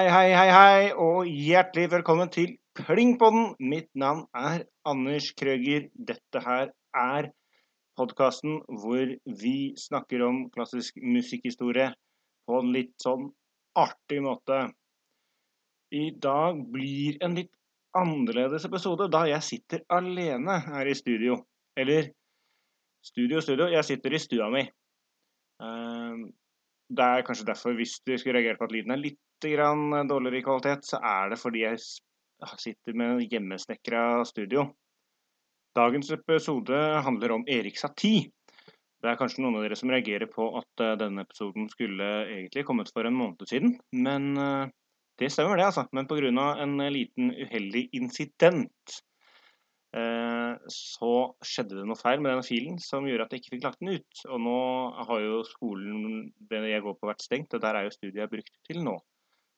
Hei, hei, hei, hei, og hjertelig velkommen til Plingpodden. Mitt navn er Anders Krøger. Dette her er podkasten hvor vi snakker om klassisk musikkhistorie på en litt sånn artig måte. I dag blir en litt annerledes episode, da jeg sitter alene her i studio. Eller studio, studio, jeg sitter i stua mi. Det er kanskje derfor, hvis du skulle reagere på at lyden er litt dårligere i kvalitet, så er det fordi jeg sitter med hjemmesnekra studio. Dagens episode handler om Erik Satie. Det er kanskje noen av dere som reagerer på at uh, denne episoden skulle egentlig kommet for en måned siden. Men uh, det stemmer, det, altså. Men pga. en liten uheldig incident så skjedde det noe feil med denne filen som gjorde at jeg ikke fikk lagt den ut. Og nå har jo skolen det jeg går på, vært stengt, og der er jo studiet jeg brukt til nå.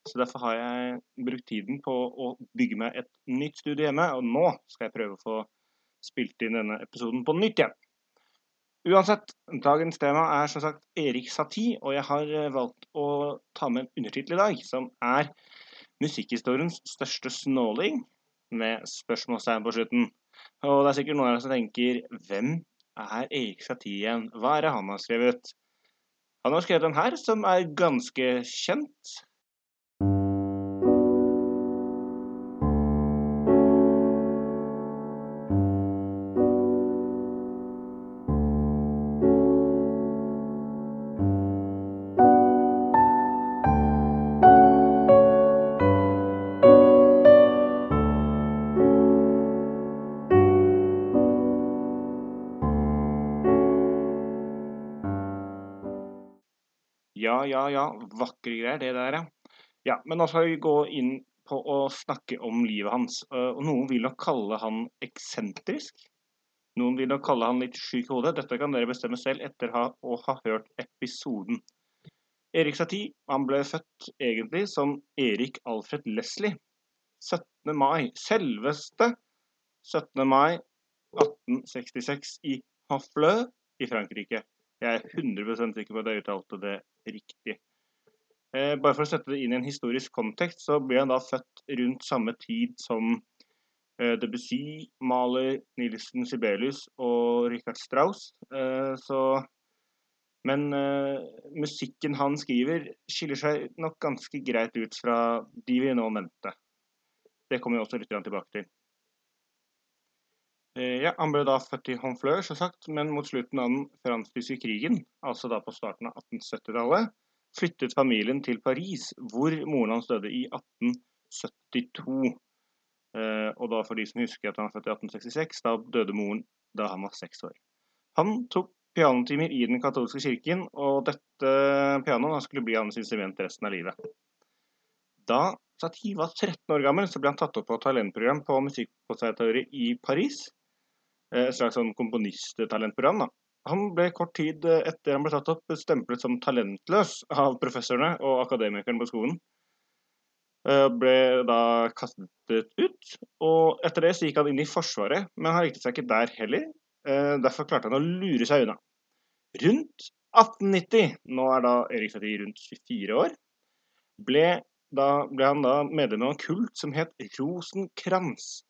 Så derfor har jeg brukt tiden på å bygge meg et nytt studie hjemme, og nå skal jeg prøve å få spilt inn denne episoden på nytt igjen. Uansett, dagens tema er som sagt Erik Satie, og jeg har eh, valgt å ta med en undertittel i dag, som er 'Musikkhistoriens største snåling', med spørsmålstegn på slutten. Og det er sikkert noen av dere som tenker 'Hvem er Erik Satie igjen? Hva er det han har skrevet?' Han har skrevet den her, som er ganske kjent. Ja, ja, ja. Vakre greier, det der, ja. Ja, Men nå skal vi gå inn på å snakke om livet hans. Og noen vil nok kalle han eksentrisk. Noen vil nok kalle han litt syk i hodet. Dette kan dere bestemme selv etter å ha hørt episoden. Erik Satie han ble født egentlig som Erik Alfred Leslie. 17. mai. Selveste 17. mai 1866 i Honfleur i Frankrike. Jeg er 100% sikker på at jeg uttalte det riktig. Eh, bare for å sette det inn i en historisk kontekst, så ble han da født rundt samme tid som eh, Debussy, Maler, Nilsen Sibelius og Richard Strauss. Eh, så men musikken han skriver, skiller seg nok ganske greit ut fra de vi nå nevnte. Det kommer vi også litt tilbake til. Uh, ja, Han ble da født i Honfleur, sagt, men mot slutten av den fransk-tyske krigen, altså da på starten av 1870-tallet, flyttet familien til Paris, hvor moren hans døde i 1872. Eh, og da for de som husker at han var født i 1866, da døde moren da han var seks år. Han tok pianotimer i den katolske kirken, og dette pianoet skulle bli hans instrument resten av livet. Da Satie var 13 år gammel, så ble han tatt opp på talentprogram på Musikkonservatoriet i Paris. Eh, et slags sånn komponisttalentprogram. da. Han ble kort tid etter han ble tatt opp stemplet som talentløs av professorene og akademikerne på skolen. Eh, ble da kastet ut, og etter det så gikk han inn i Forsvaret, men han likte seg ikke der heller. Eh, derfor klarte han å lure seg unna. Rundt 1890, nå er da Erik Satie rundt 24 år, ble, da, ble han da medlem av en kult som het Rosenkrantz.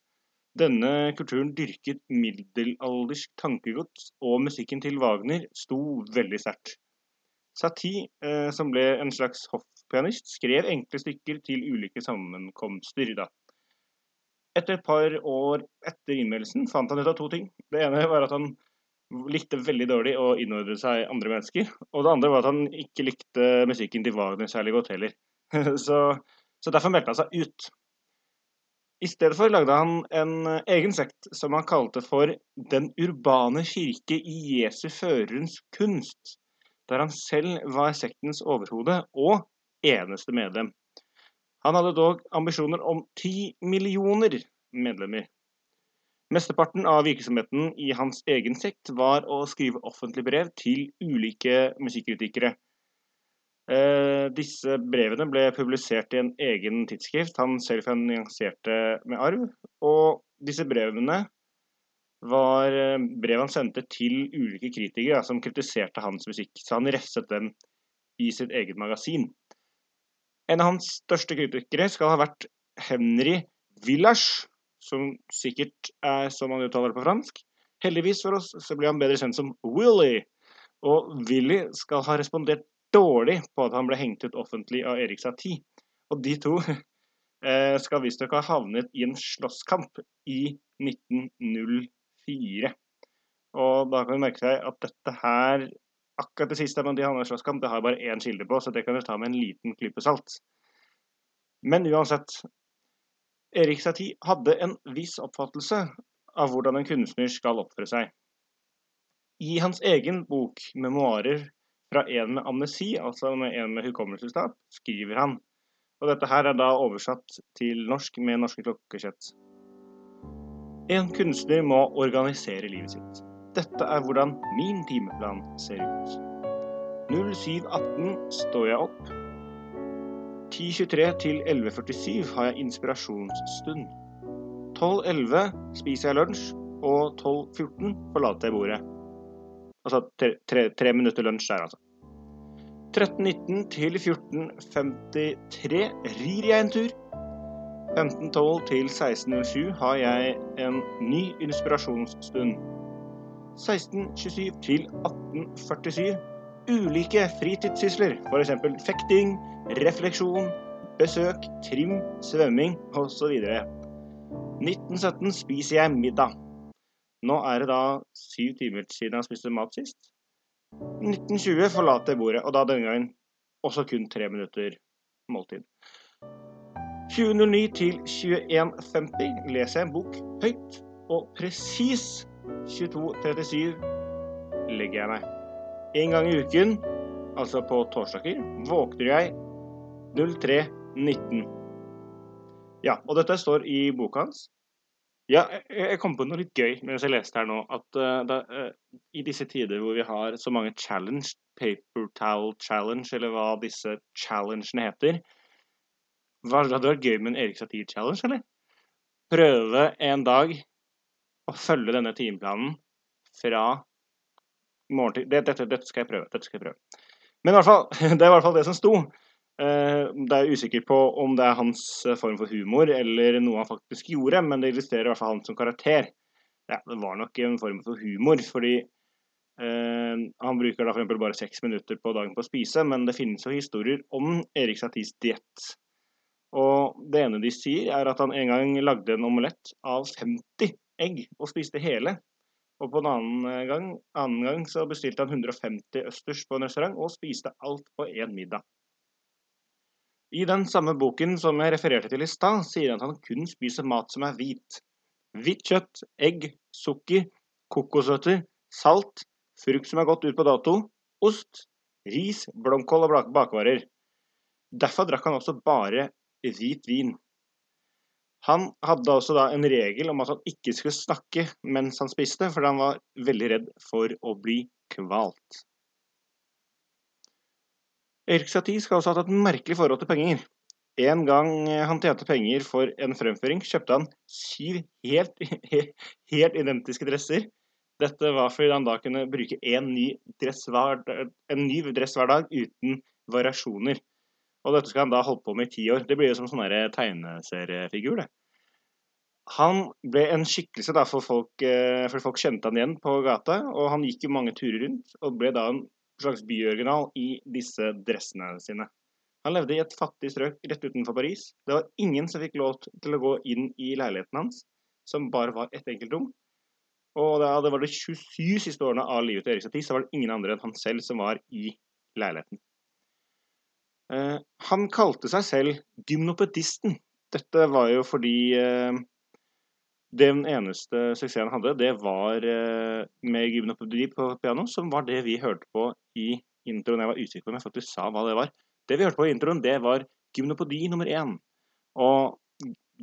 Denne kulturen dyrket middelaldersk tankegods, og musikken til Wagner sto veldig sterkt. Satie, eh, som ble en slags hoffpianist, skrev enkle stykker til ulike sammenkomster. Da. Etter et par år etter innmeldelsen fant han ut av to ting. Det ene var at han likte veldig dårlig å innordne seg andre mennesker. Og det andre var at han ikke likte musikken til Wagner særlig godt heller. så, så derfor meldte han seg ut. I stedet for lagde han en eh, egen sekt som han kalte for Den urbane kirke i Jesu førerens kunst, der han selv var sektens overhode og eneste medlem. Han hadde dog ambisjoner om ti millioner medlemmer. Mesteparten av virksomheten i hans egen sekt var å skrive offentlige brev til ulike musikkritikere Eh, disse brevene ble publisert i en egen tidsskrift han selv finansierte med arv. Og disse brevene var eh, brev han sendte til ulike kritikere som kritiserte hans musikk. Så han refset dem i sitt eget magasin. En av hans største kritikere skal ha vært Henry Village, som sikkert er som man uttaler det på fransk. Heldigvis for oss så blir han bedre kjent som Willy. Og Willy skal ha respondert dårlig på at han ble hengt ut offentlig av Erik Satie. Og de to eh, skal visstnok ha havnet i en slåsskamp i 1904. Og da kan du merke seg at dette her Akkurat det siste med de havna i slåsskamp, det har jeg bare én kilde på, så det kan du ta med en liten klype salt. Men uansett. Erik Satie hadde en viss oppfattelse av hvordan en kunstner skal oppføre seg. I hans egen bok 'Memoarer fra en med amnesi', altså med en med hukommelsestap, skriver han og dette her er da oversatt til norsk med norske klokkesett. En kunstner må organisere livet sitt. Dette er hvordan min timeplan ser ut. 07.18 står jeg opp. 10.23 til 11.47 har jeg inspirasjonsstund. 12.11 spiser jeg lunsj, og 12.14 forlater jeg bordet. Altså tre, tre, minutter lunsj der, altså. 13.19 til 14.53 rir jeg en tur. 15.12 til 16.07 har jeg en ny inspirasjonsstund. 16.27 til 18.47 ulike fritidssysler, f.eks. fekting, refleksjon, besøk, trim, svømming osv. 1917 spiser jeg middag. Nå er det da syv timer siden jeg spiste mat sist. 1920 forlater bordet, og da denne gangen også kun tre minutter måltid. 2009 til 21.50 leser jeg en bok høyt, og presis 22.37 legger jeg meg. En gang i uken, altså på torsdager, våkner jeg 03.19. Ja, og dette står i boka hans. Ja, jeg kom på noe litt gøy mens jeg leste her nå. At uh, da, uh, i disse tider hvor vi har så mange challenge, paper towel challenge, eller hva disse challengene heter hva, Det Hadde det vært gøy med en Erik Satir-challenge, eller? Prøve en dag å følge denne timeplanen fra morgen til dette, dette, skal jeg prøve. Dette skal jeg prøve. Men i hvert fall, det er i hvert fall det som sto. Eh, det er usikker på om det er hans eh, form for humor eller noe han faktisk gjorde, men det illustrerer i hvert fall han som karakter. Ja, det var nok en form for humor, fordi eh, han bruker da f.eks. bare seks minutter på dagen på å spise, men det finnes jo historier om Erik Saties diett. Og det ene de sier, er at han en gang lagde en omelett av 50 egg og spiste hele. Og på en annen gang, annen gang så bestilte han 150 østers på en restaurant og spiste alt på én middag. I den samme boken som jeg refererte til i stad, sier han at han kun spiser mat som er hvit. Hvitt kjøtt, egg, sukker, kokosnøtter, salt, frukt som er gått ut på dato, ost, ris, blomkål og bakvarer. Derfor drakk han også bare hvit vin. Han hadde også da en regel om at han ikke skulle snakke mens han spiste, fordi han var veldig redd for å bli kvalt. Erik Satie skal også ha hatt et merkelig forhold til penger. En gang han tjente penger for en fremføring, kjøpte han syv helt, helt identiske dresser. Dette var fordi han da kunne bruke en ny, dress hver, en ny dress hver dag uten variasjoner. Og dette skal han da holde på med i ti år. Det blir jo som sånn tegneseriefigur, det. Han ble en skikkelse da for folk, eh, for folk kjente han igjen på gata, og han gikk jo mange turer rundt, og ble da en slags byoriginal i disse dressene sine. Han levde i et fattig strøk rett utenfor Paris. Det var ingen som fikk lov til å gå inn i leiligheten hans, som bare var ett enkelt rom. Og da det var de 27 siste årene av livet til Erik Satie, så var det ingen andre enn han selv som var i leiligheten. Uh, han kalte seg selv gymnopedisten. Dette var jo fordi uh, den eneste suksessen han hadde, det var uh, med gymnopedi på piano, som var det vi hørte på i introen. Jeg var usikker på om jeg faktisk sa hva det var. Det vi hørte på i introen, det var gymnopodi nummer én. Og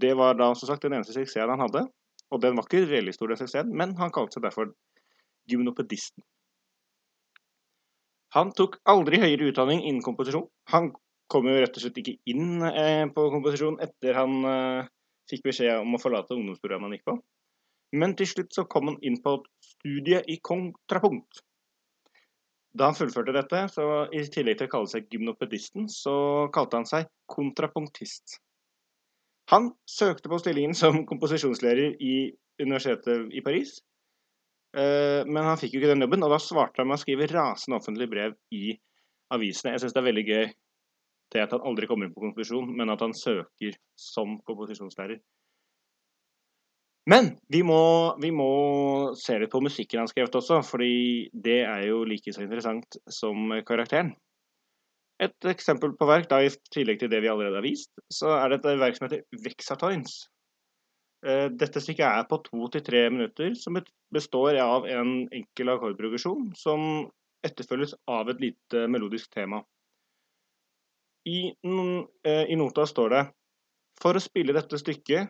det var da som sagt den eneste suksessen han hadde. Og den var ikke veldig stor, den suksessen, men han kalte seg derfor gymnopedisten. Han tok aldri høyere utdanning innen komposisjon. Han kom jo rett og slett ikke inn eh, på komposisjon etter han eh, fikk beskjed om å forlate ungdomsprogrammet han gikk på. Men til slutt så kom han inn på et studie i kontrapunkt. Da han fullførte dette, så i tillegg til å kalle seg gymnopedisten, så kalte han seg kontrapunktist. Han søkte på stillingen som komposisjonslærer i universitetet i Paris, eh, men han fikk jo ikke den jobben, og da svarte han med å skrive rasende offentlige brev i avisene. Jeg syns det er veldig gøy det at han aldri kommer på konfesjon, men at han søker som komposisjonslærer. Men vi må, vi må, se litt på musikken han skrev også, fordi det er jo like så interessant som karakteren. Et eksempel på verk, da i tillegg til det vi allerede har vist, så er det et verk som heter Vexatoins. Eh, dette stykket er på to til tre minutter, som består av en enkel akkordprogresjon som etterfølges av et lite melodisk tema. I, eh, I nota står det For å spille dette stykket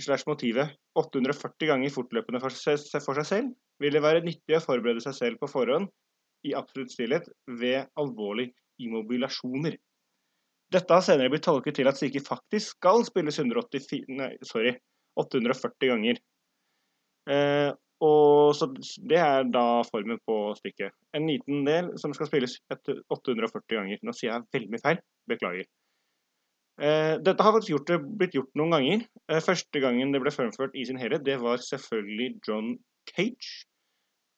slash motivet 840 ganger fortløpende for seg, for seg selv, vil det være nyttig å forberede seg selv på forhånd i absolutt stillhet ved alvorlige immobilasjoner. Dette har senere blitt tolket til at stykket faktisk skal spilles 184, nei, sorry, 840 ganger. Eh, og så Det er da formen på stykket. En liten del som skal spilles 840 ganger. Nå sier jeg veldig mye feil. Beklager. Eh, dette har gjort, blitt gjort noen ganger. Eh, første gangen det ble fremført i sin helhet, det var selvfølgelig John Cage.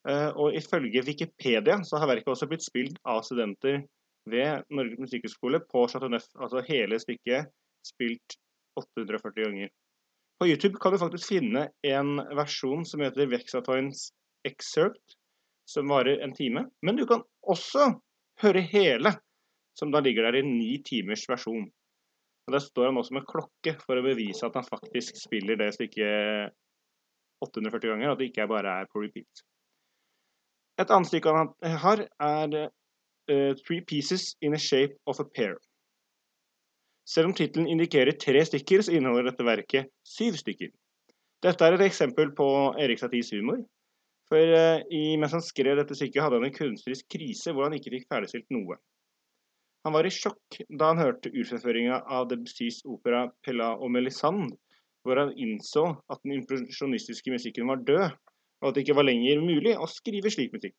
Eh, og ifølge Wikipedia så har verket også blitt spilt av studenter ved Norges musikkhøgskole på Chateau Neuf. Altså hele stykket spilt 840 ganger. På YouTube kan du faktisk finne en versjon som heter Vexatoins Excerpt, som varer en time. Men du kan også høre hele, som da ligger der i ni timers versjon. Og Der står han også med klokke for å bevise at han faktisk spiller det stykket 840 ganger, og at det ikke bare er på repeat. Et annet stykke han har, er uh, Three Pieces in a Shape of a Pair. Selv om tittelen indikerer tre stykker, så inneholder dette verket syv stykker. Dette er et eksempel på Erik Saties humor. For uh, i, mens han skrev dette stykket, hadde han en kunstnerisk krise hvor han ikke fikk ferdigstilt noe. Han var i sjokk da han hørte urfremføringa av Debussys opera 'Pella og Melisande', hvor han innså at den impresjonistiske musikken var død, og at det ikke var lenger mulig å skrive slik musikk.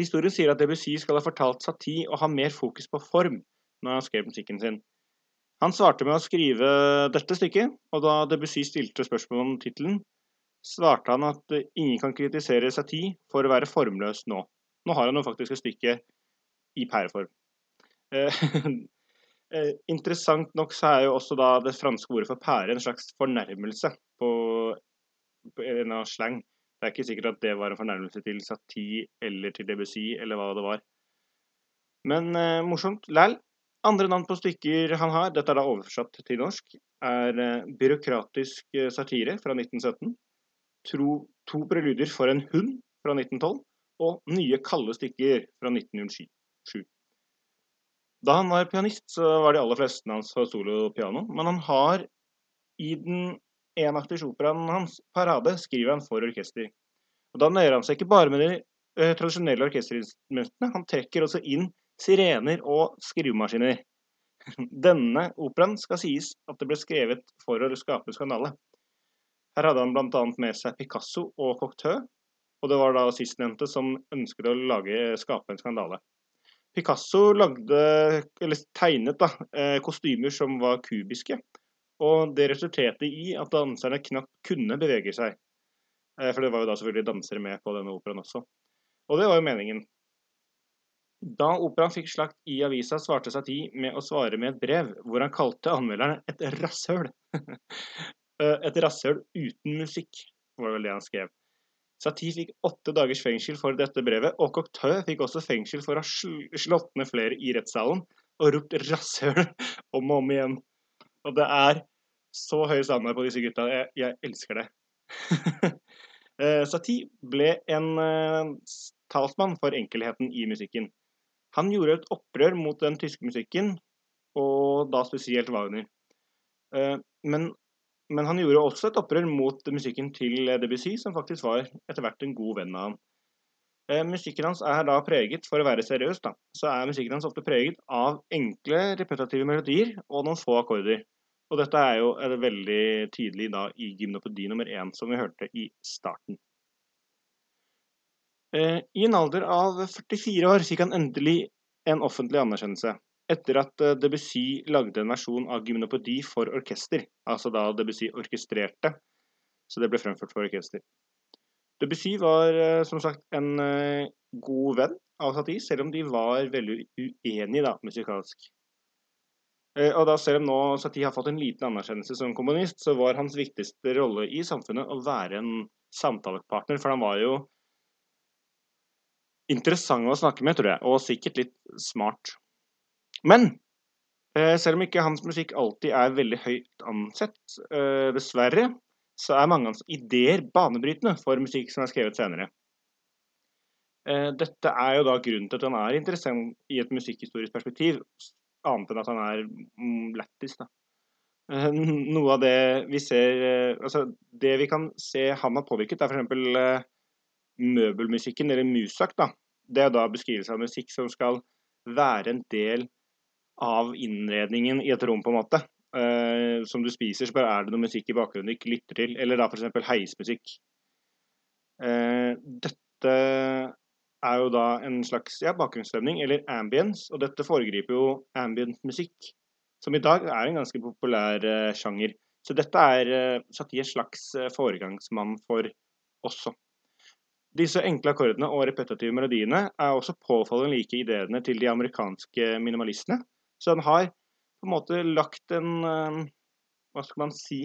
Historien sier at Debussy skal ha fortalt Satie å ha mer fokus på form når han skrev musikken sin. Han svarte med å skrive dette stykket, og da Debussy stilte spørsmål om tittelen, svarte han at ingen kan kritisere Satie for å være formløs nå. Nå har han jo faktisk et stykke i pæreform. Eh, eh, interessant nok så er jo også da det franske ordet for pære en slags fornærmelse på, på en av slang. Det er ikke sikkert at det var en fornærmelse til Satie eller til Debussy eller hva det var. Men eh, morsomt. Læl. Andre navn på stykker han har, dette er da oversatt til norsk, er eh, 'Byråkratisk eh, satire' fra 1917. Tro, 'To preluder for en hund' fra 1912. Og 'Nye kalde stykker' fra 1907. Da han var pianist, så var de aller fleste hans for solopiano, men han har i den enaktige operaen hans 'Parade' skriver han for orkester. Og Da nøyer han seg ikke bare med de eh, tradisjonelle orkesterinstrumentene, han trekker også inn sirener og skrivemaskiner. Denne operaen skal sies at det ble skrevet for å skape skandale. Her hadde han bl.a. med seg Picasso og Cocteau, og det var da sistnevnte som ønsket å lage, skape en skandale. Picasso lagde, tegnet da, eh, kostymer som var kubiske. Og det resulterte i at danserne knapt kunne bevege seg. Eh, for det var jo da selvfølgelig dansere med på denne operaen også. Og det var jo meningen. Da operaen fikk slakt i avisa, svarte Satie med å svare med et brev, hvor han kalte anmelderne et rasshøl. Eh, et rasshøl uten musikk, var vel det han skrev. Satie fikk åtte dagers fengsel for dette brevet, og Cocteau fikk også fengsel for å ha slått ned flere i rettssalen og ropt 'rasshøl' om og om igjen. Og det er så høy standard på disse gutta. Jeg, jeg elsker det. Eh, Satie ble en uh, talsmann for enkelheten i musikken. Han gjorde et opprør mot den tyske musikken, og da spesielt Wagner. Uh, men men han gjorde også et opprør mot musikken til Debussy, som faktisk var etter hvert en god venn av ham. Eh, musikken hans er da preget, for å være seriøs, da, så er musikken hans ofte preget av enkle, repetitive melodier og noen få akkorder. Og dette er jo veldig tydelig da i gymnopedi nummer én, som vi hørte i starten. Eh, I en alder av 44 år fikk han endelig en offentlig anerkjennelse. Etter at eh, Debussy lagde en versjon av Gymnopedi for orkester. Altså da Debussy orkestrerte, så det ble fremført for orkester. Debussy var eh, som sagt en god venn av Satie, selv om de var veldig uenige da, musikalsk. Og da Selv om nå Satie har fått en liten anerkjennelse som komponist, så var hans viktigste rolle i samfunnet å være en samtalepartner. For han var jo interessant å snakke med, tror jeg, og sikkert litt smart. Men eh, selv om ikke hans musikk alltid er veldig høyt ansett, eh, dessverre, så er mange av hans ideer banebrytende for musikk som er skrevet senere. Eh, dette er jo da grunnen til at han er interessant i et musikkhistorisk perspektiv, annet enn at han er mm, lættis, da. Noe av det vi ser Altså, det vi kan se han har påvirket, er f.eks møbelmusikken, eller musak, da, det er da beskrivelse av musikk som skal være en del av innredningen i et rom, på en måte. Uh, som du spiser, så bare er det noe musikk i bakgrunnen du ikke lytter til. Eller da f.eks. heismusikk. Uh, dette er jo da en slags ja, bakgrunnsstemning, eller ambience, og dette foregriper jo ambient-musikk, som i dag er en ganske populær uh, sjanger. Så dette er uh, en slags foregangsmann for også. Disse enkle akkordene og repetitive melodiene er også påfallende like ideene til de amerikanske minimalistene. Så han har på en måte lagt en eh, Hva skal man si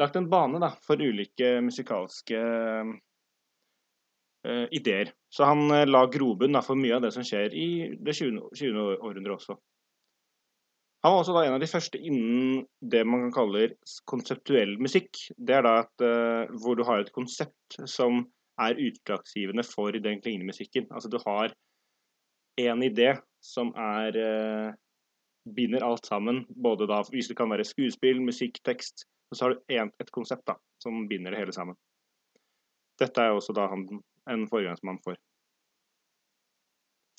Lagt en bane da, for ulike musikalske uh, ideer. Så han uh, la grobunn for mye av det som skjer i det 20. 20. århundret også. Han var også da en av de første innen det man kan kalle konseptuell musikk. Det er da at, uh, hvor du har et konsept som er utslagsgivende for den klingende musikken. Altså du har én idé som er eh, binder alt sammen. Både da, hvis det kan være skuespill, musikk, tekst. Og så har du en, et konsept da, som binder det hele sammen. Dette er også da han en foregangsmann for.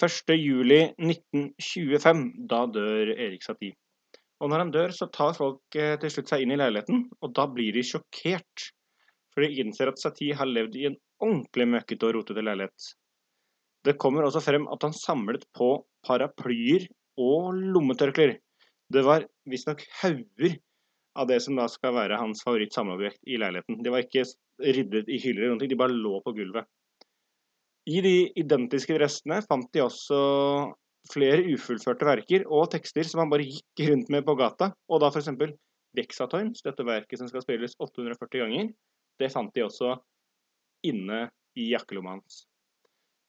1.7.1925, da dør Erik Satie. Og når han dør, så tar folk eh, til slutt seg inn i leiligheten, og da blir de sjokkert. For de innser at Satie har levd i en ordentlig møkkete og rotete leilighet. Det kommer også frem at han samlet på paraplyer og lommetørklær. Det var visstnok hauger av det som da skal være hans favorittsamleobjekt i leiligheten. De var ikke ryddet i hyller eller noe, de bare lå på gulvet. I de identiske restene fant de også flere ufullførte verker og tekster som han bare gikk rundt med på gata. Og da f.eks. Vexatoins, dette verket som skal spilles 840 ganger, det fant de også inne i jakkelomma hans.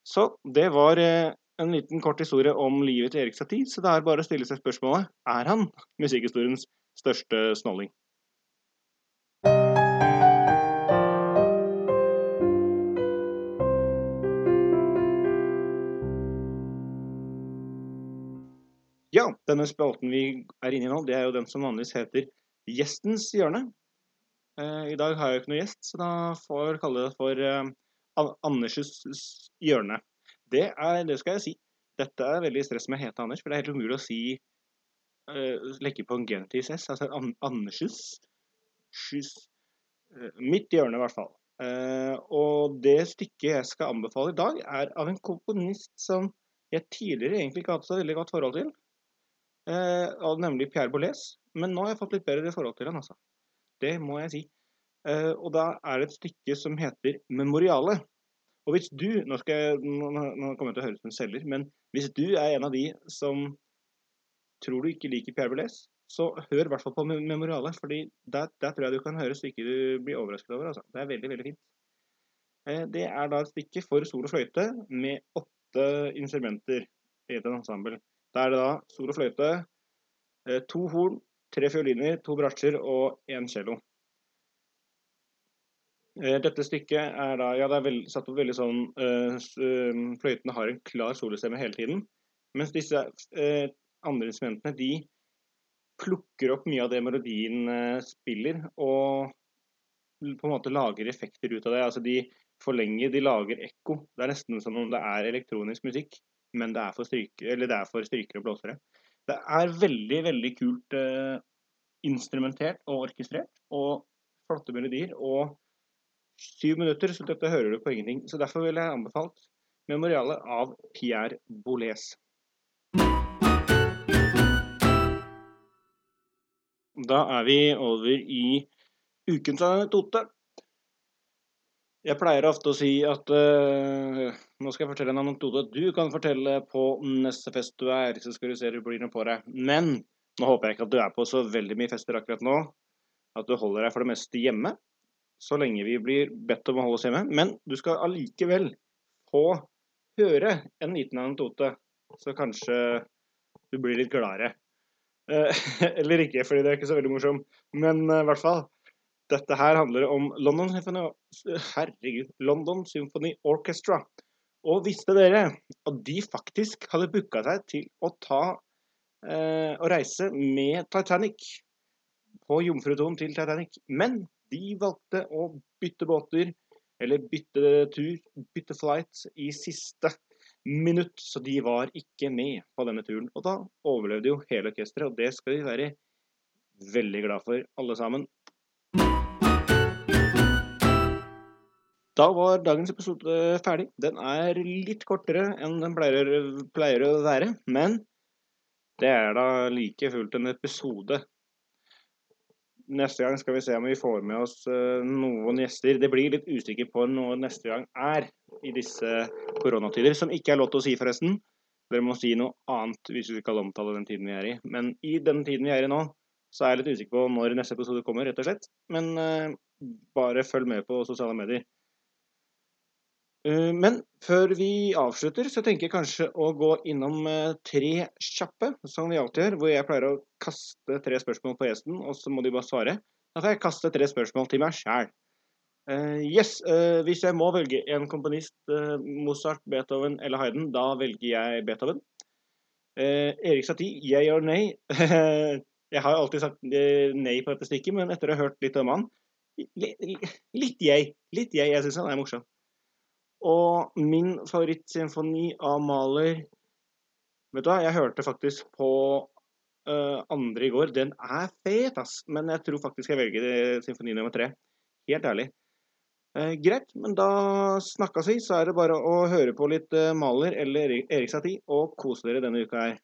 Så det var eh, en liten kort historie om livet til Erik Satie, så det er bare å stille seg spørsmålet er han musikkhistoriens største snolling. Ja, denne spalten vi er inne i nå, det er jo den som vanligvis heter Gjestens hjørne. Eh, I dag har jeg jo ikke noen gjest, så da får jeg kalle det for eh, Anders' hjørne. Det, er, det skal jeg si. Dette er veldig stress med hete Anders, for det er helt umulig å si uh, legge på en genitiv S. Altså an, Anders' uh, Mitt hjørne, i hvert fall. Og det stykket jeg skal anbefale i dag, er av en komponist som jeg tidligere egentlig ikke har hatt så veldig godt forhold til. Uh, nemlig Pierre Boulez. Men nå har jeg fått litt bedre forhold til han, altså. Det må jeg si. Uh, og da er det et stykke som heter Memoriale. Og hvis du Nå, skal jeg, nå, kommer jeg til å høres ut som en selger, men hvis du er en av de som tror du ikke liker Pierre Boulez, så hør i hvert fall på Memoriale. fordi der, der, tror jeg du kan høre stykket du blir overrasket over. Altså. Det er veldig, veldig fint. Uh, det er da et stykke for sol og fløyte med åtte instrumenter i et ensemble. Da er det da sol og fløyte, uh, to horn, tre fioliner, to bratsjer og én cello. Eh, dette stykket er da Ja, det er veld, satt opp veldig sånn øh, Fløytene har en klar solostemme hele tiden. Mens disse øh, andre instrumentene, de plukker opp mye av det melodien øh, spiller, og på en måte lager effekter ut av det. Altså de forlenger, de lager ekko. Det er nesten som om det er elektronisk musikk, men det er for, stryker, det er for stryker og blåsere. Det er veldig, veldig kult eh, instrumentert og orkestrert, og flotte melodier. Og syv minutter, så dette hører du på ingenting. Så derfor ville jeg anbefalt Memorialet av Pierre Boulez. Da er vi over i ukens anekdote. Jeg pleier ofte å si at uh, nå skal jeg fortelle en anekdote du kan fortelle på neste fest du er, så skal du se det blir noe på deg. Men nå håper jeg ikke at du er på så veldig mye fester akkurat nå, at du holder deg for det meste hjemme, så lenge vi blir bedt om å holde oss hjemme. Men du skal allikevel få høre en liten anekdote, så kanskje du blir litt gladere. Uh, eller ikke, fordi det er ikke så veldig morsom, men uh, i hvert fall. Dette her handler om London Symphony, herregud, London Symphony Orchestra. Og visste dere at de faktisk hadde booka seg til å ta eh, å reise med Titanic på jomfrutonen til Titanic. Men de valgte å bytte båter, eller bytte tur, bytte flight, i siste minutt. Så de var ikke med på denne turen. Og da overlevde jo hele orkesteret, og det skal vi være veldig glad for, alle sammen. Da var dagens episode ferdig. Den er litt kortere enn den pleier, pleier å være, men det er da like fullt en episode. Neste gang skal vi se om vi får med oss eh, noen gjester. Det blir litt usikker på når neste gang er i disse koronatider, som ikke er lov til å si, forresten. Dere må si noe annet hvis vi skal omtale den tiden vi er i. Men i den tiden vi er i nå, så er jeg litt usikker på når neste episode kommer, rett og slett. Men uh, bare følg med på sosiale medier. Uh, men før vi avslutter, så tenker jeg kanskje å gå innom uh, tre kjappe, som vi alltid gjør. Hvor jeg pleier å kaste tre spørsmål på gjesten, og så må de bare svare. Da får jeg kaste tre spørsmål til meg sjæl. Yes, hvis jeg må velge en komponist, Mozart, Beethoven eller Hayden, da velger jeg Beethoven. Erik Satie, jeg or nei? jeg har alltid sagt nei på dette stykket, men etter å ha hørt litt om han Litt jeg. Litt jeg. Jeg syns han er morsom. Og min favorittsymfoni av Maler Vet du hva, jeg hørte faktisk på uh, andre i går. Den er fet, ass. Men jeg tror faktisk jeg velger symfoni nummer tre. Helt ærlig. Uh, greit, men da snakkes vi. Så er det bare å høre på litt uh, Maler eller Erik Satie og kose dere denne uka her.